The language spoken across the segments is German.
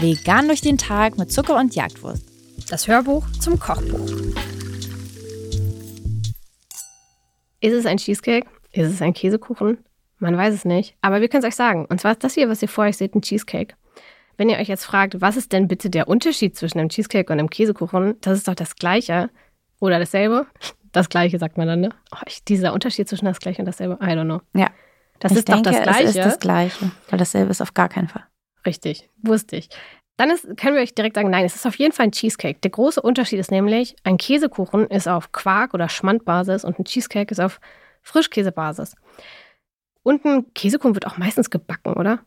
Vegan durch den Tag mit Zucker und Jagdwurst. Das Hörbuch zum Kochbuch. Ist es ein Cheesecake? Ist es ein Käsekuchen? Man weiß es nicht. Aber wir können es euch sagen. Und zwar ist das hier, was ihr vor euch seht, ein Cheesecake. Wenn ihr euch jetzt fragt, was ist denn bitte der Unterschied zwischen einem Cheesecake und einem Käsekuchen, das ist doch das Gleiche. Oder dasselbe. Das Gleiche sagt man dann, ne? Oh, ich, dieser Unterschied zwischen das Gleiche und dasselbe, I don't know. Ja. Das ich ist denke, doch das Gleiche. Es ist das Gleiche, weil dasselbe ist auf gar keinen Fall. Richtig, wusste ich. Dann ist, können wir euch direkt sagen, nein, es ist auf jeden Fall ein Cheesecake. Der große Unterschied ist nämlich, ein Käsekuchen ist auf Quark- oder Schmandbasis und ein Cheesecake ist auf Frischkäsebasis. Und ein Käsekuchen wird auch meistens gebacken, oder?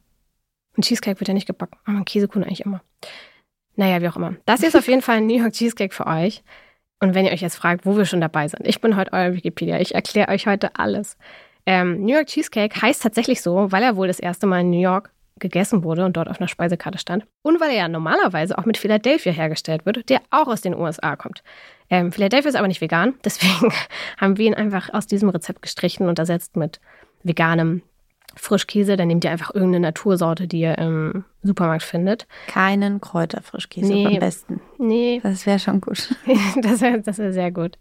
Ein Cheesecake wird ja nicht gebacken, aber ein Käsekuchen eigentlich immer. Naja, wie auch immer. Das hier ist auf jeden Fall ein New York Cheesecake für euch. Und wenn ihr euch jetzt fragt, wo wir schon dabei sind, ich bin heute euer Wikipedia, ich erkläre euch heute alles. Ähm, New York Cheesecake heißt tatsächlich so, weil er wohl das erste Mal in New York gegessen wurde und dort auf einer Speisekarte stand. Und weil er ja normalerweise auch mit Philadelphia hergestellt wird, der auch aus den USA kommt. Ähm, Philadelphia ist aber nicht vegan, deswegen haben wir ihn einfach aus diesem Rezept gestrichen und ersetzt mit veganem Frischkäse. Dann nehmt ihr einfach irgendeine Natursorte, die ihr im Supermarkt findet. Keinen Kräuterfrischkäse Nee. am besten. Nee, Das wäre schon gut. das wäre das wär sehr gut.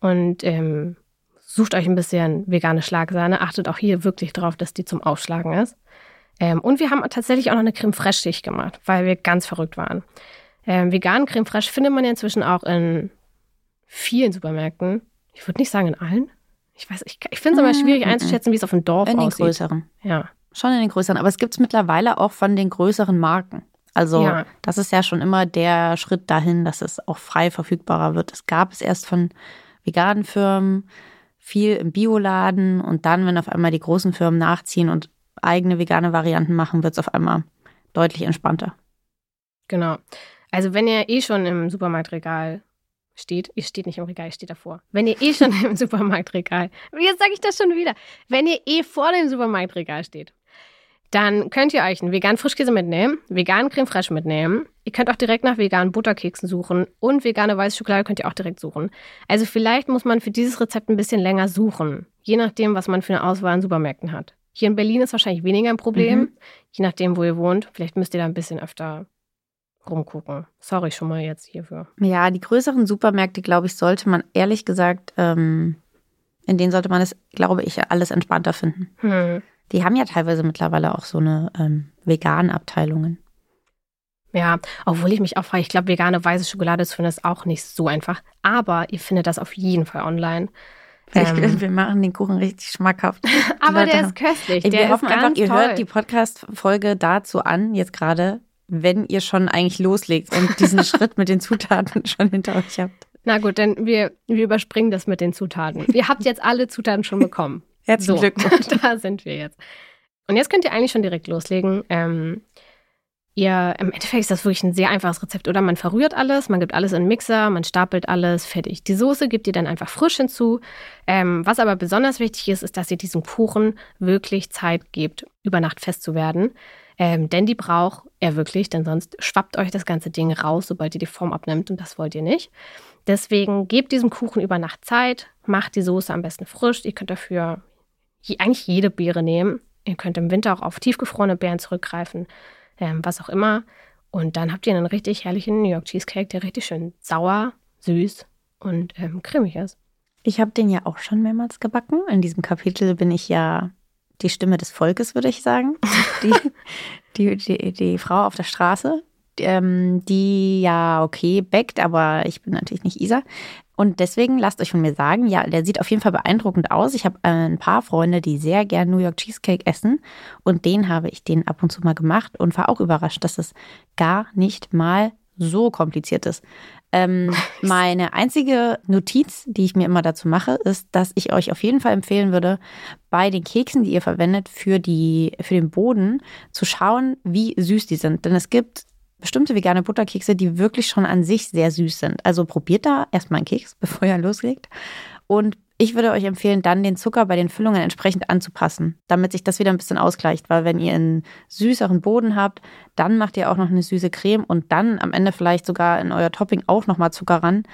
Und ähm, sucht euch ein bisschen vegane Schlagsahne. Achtet auch hier wirklich drauf, dass die zum Aufschlagen ist. Ähm, und wir haben tatsächlich auch noch eine Creme Fraiche Schicht gemacht, weil wir ganz verrückt waren. Ähm, veganen Creme Fraiche findet man ja inzwischen auch in vielen Supermärkten. Ich würde nicht sagen in allen. Ich weiß, ich, ich finde es Mm, schwierig einzuschätzen, wie es auf dem Dorf In den aussieht. größeren. Ja. Schon in den größeren. Aber es gibt es mittlerweile auch von den größeren Marken. Also Ja. das ist ja schon immer der Schritt dahin, dass es auch frei verfügbarer wird. Es gab es erst von veganen Firmen, viel im Bioladen und dann, wenn auf einmal die großen Firmen nachziehen und eigene vegane Varianten machen, wird es auf einmal deutlich entspannter. Genau. Also wenn ihr eh schon im Supermarktregal steht, ihr steht nicht im Regal, ihr steht davor. Wenn ihr eh schon im Supermarktregal, jetzt sage ich das schon wieder, wenn ihr eh vor dem Supermarktregal steht, dann könnt ihr euch einen veganen Frischkäse mitnehmen, veganen Creme Fraiche mitnehmen. Ihr könnt auch direkt nach veganen Butterkeksen suchen und vegane weiße Schokolade könnt ihr auch direkt suchen. Also vielleicht muss man für dieses Rezept ein bisschen länger suchen, je nachdem, was man für eine Auswahl an Supermärkten hat. Hier in Berlin ist wahrscheinlich weniger ein Problem, Mhm. je nachdem, wo ihr wohnt. Vielleicht müsst ihr da ein bisschen öfter rumgucken. Sorry schon mal jetzt hierfür. Ja, die größeren Supermärkte, glaube ich, sollte man ehrlich gesagt, ähm, in denen sollte man es, glaube ich, alles entspannter finden. Hm. Die haben ja teilweise mittlerweile auch so eine ähm, veganen Abteilungen. Ja, obwohl ich mich auch frage, ich glaube, vegane weiße Schokolade zu finden ist auch nicht so einfach. Aber ihr findet das auf jeden Fall online. Ähm. wir machen den Kuchen richtig schmackhaft. Aber der ist köstlich. Ey, der wir hoffen einfach, ihr toll. hört die Podcast-Folge dazu an, jetzt gerade, wenn ihr schon eigentlich loslegt und diesen Schritt mit den Zutaten schon hinter euch habt. Na gut, dann wir, wir überspringen das mit den Zutaten. Ihr habt jetzt alle Zutaten schon bekommen. Herzlichen So, Glückwunsch. da sind wir jetzt. Und jetzt könnt ihr eigentlich schon direkt loslegen. Ähm, ihr, im Endeffekt ist das wirklich ein sehr einfaches Rezept, oder? Man verrührt alles, man gibt alles in den Mixer, man stapelt alles, fertig. Die Soße gibt ihr dann einfach frisch hinzu. Ähm, was aber besonders wichtig ist, ist, dass ihr diesem Kuchen wirklich Zeit gebt, über Nacht fest zu werden. Ähm, denn die braucht er wirklich, denn sonst schwappt euch das ganze Ding raus, sobald ihr die Form abnimmt und das wollt ihr nicht. Deswegen gebt diesem Kuchen über Nacht Zeit, macht die Soße am besten frisch. Ihr könnt dafür je, eigentlich jede Beere nehmen. Ihr könnt im Winter auch auf tiefgefrorene Beeren zurückgreifen, ähm, was auch immer. Und dann habt ihr einen richtig herrlichen New York Cheesecake, der richtig schön sauer, süß und ähm, cremig ist. Ich habe den ja auch schon mehrmals gebacken. In diesem Kapitel bin ich ja die Stimme des Volkes, würde ich sagen. Die, die, die, die Frau auf der Straße, ähm, die ja okay backt, aber ich bin natürlich nicht Isa. Und deswegen lasst euch von mir sagen, ja, der sieht auf jeden Fall beeindruckend aus. Ich habe äh, ein paar Freunde, die sehr gern New York Cheesecake essen. Und den habe ich den ab und zu mal gemacht und war auch überrascht, dass es gar nicht mal so kompliziert ist. Ähm, meine einzige Notiz, die ich mir immer dazu mache, ist, dass ich euch auf jeden Fall empfehlen würde, bei den Keksen, die ihr verwendet für, die, für den Boden, zu schauen, wie süß die sind. Denn es gibt bestimmte vegane Butterkekse, die wirklich schon an sich sehr süß sind. Also probiert da erstmal einen Keks, bevor ihr loslegt. Und ich würde euch empfehlen, dann den Zucker bei den Füllungen entsprechend anzupassen, damit sich das wieder ein bisschen ausgleicht. Weil wenn ihr einen süßeren Boden habt, dann macht ihr auch noch eine süße Creme und dann am Ende vielleicht sogar in euer Topping auch nochmal Zucker ran.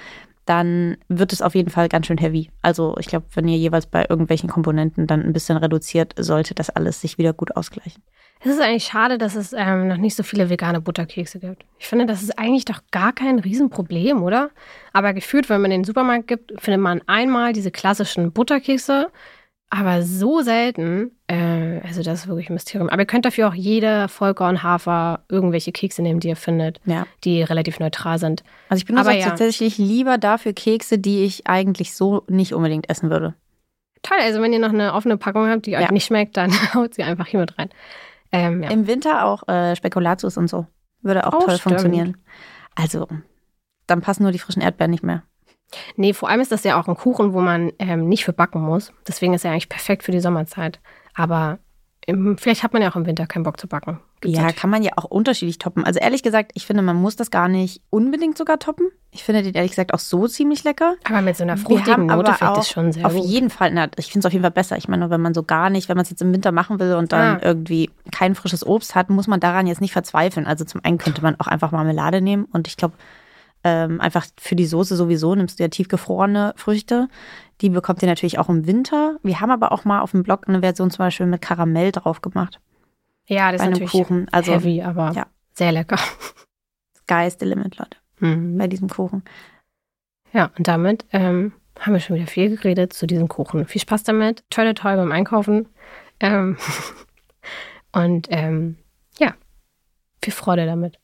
dann wird es auf jeden Fall ganz schön heavy. Also ich glaube, wenn ihr jeweils bei irgendwelchen Komponenten dann ein bisschen reduziert, sollte das alles sich wieder gut ausgleichen. Es ist eigentlich schade, dass es ähm, noch nicht so viele vegane Butterkekse gibt. Ich finde, das ist eigentlich doch gar kein Riesenproblem, oder? Aber gefühlt, wenn man in den Supermarkt gibt, findet man einmal diese klassischen Butterkekse, aber so selten. Äh, also das ist wirklich ein Mysterium. Aber ihr könnt dafür auch jede Vollkorn, Hafer, irgendwelche Kekse nehmen, die ihr findet, Ja. die relativ neutral sind. Also ich benutze Aber ja. tatsächlich lieber dafür Kekse, die ich eigentlich so nicht unbedingt essen würde. Toll, also wenn ihr noch eine offene Packung habt, die euch Ja. nicht schmeckt, dann haut sie einfach hier mit rein. Ähm, ja. Im Winter auch äh, Spekulatius und so. Würde auch Oh, toll stimmt. funktionieren. Also, dann passen nur die frischen Erdbeeren nicht mehr. Nee, vor allem ist das ja auch ein Kuchen, wo man ähm, nicht für backen muss. Deswegen ist er eigentlich perfekt für die Sommerzeit. Aber im, vielleicht hat man ja auch im Winter keinen Bock zu backen. Gibt's ja, natürlich. kann man ja auch unterschiedlich toppen. Also ehrlich gesagt, ich finde, man muss das gar nicht unbedingt sogar toppen. Ich finde den ehrlich gesagt auch so ziemlich lecker. aber mit so einer fruchtigen Note finde ich das schon sehr auf gut. jeden Fall, na, ich finde es auf jeden Fall besser. Ich meine, wenn man so gar nicht, wenn man es jetzt im Winter machen will und dann Ah. irgendwie kein frisches Obst hat, muss man daran jetzt nicht verzweifeln. Also zum einen könnte man auch einfach Marmelade nehmen und ich glaube, ähm, einfach für die Soße sowieso nimmst du ja tiefgefrorene Früchte. Die bekommt ihr natürlich auch im Winter. Wir haben aber auch mal auf dem Blog eine Version zum Beispiel mit Karamell drauf gemacht. Ja, das bei ist einem natürlich Kuchen. Also heavy, aber ja. sehr lecker. Sky is the limit, Leute, Mhm. bei diesem Kuchen. Ja, und damit ähm, haben wir schon wieder viel geredet zu diesem Kuchen. Viel Spaß damit. Tolle toll beim Einkaufen. Ähm, und ähm, ja, viel Freude damit.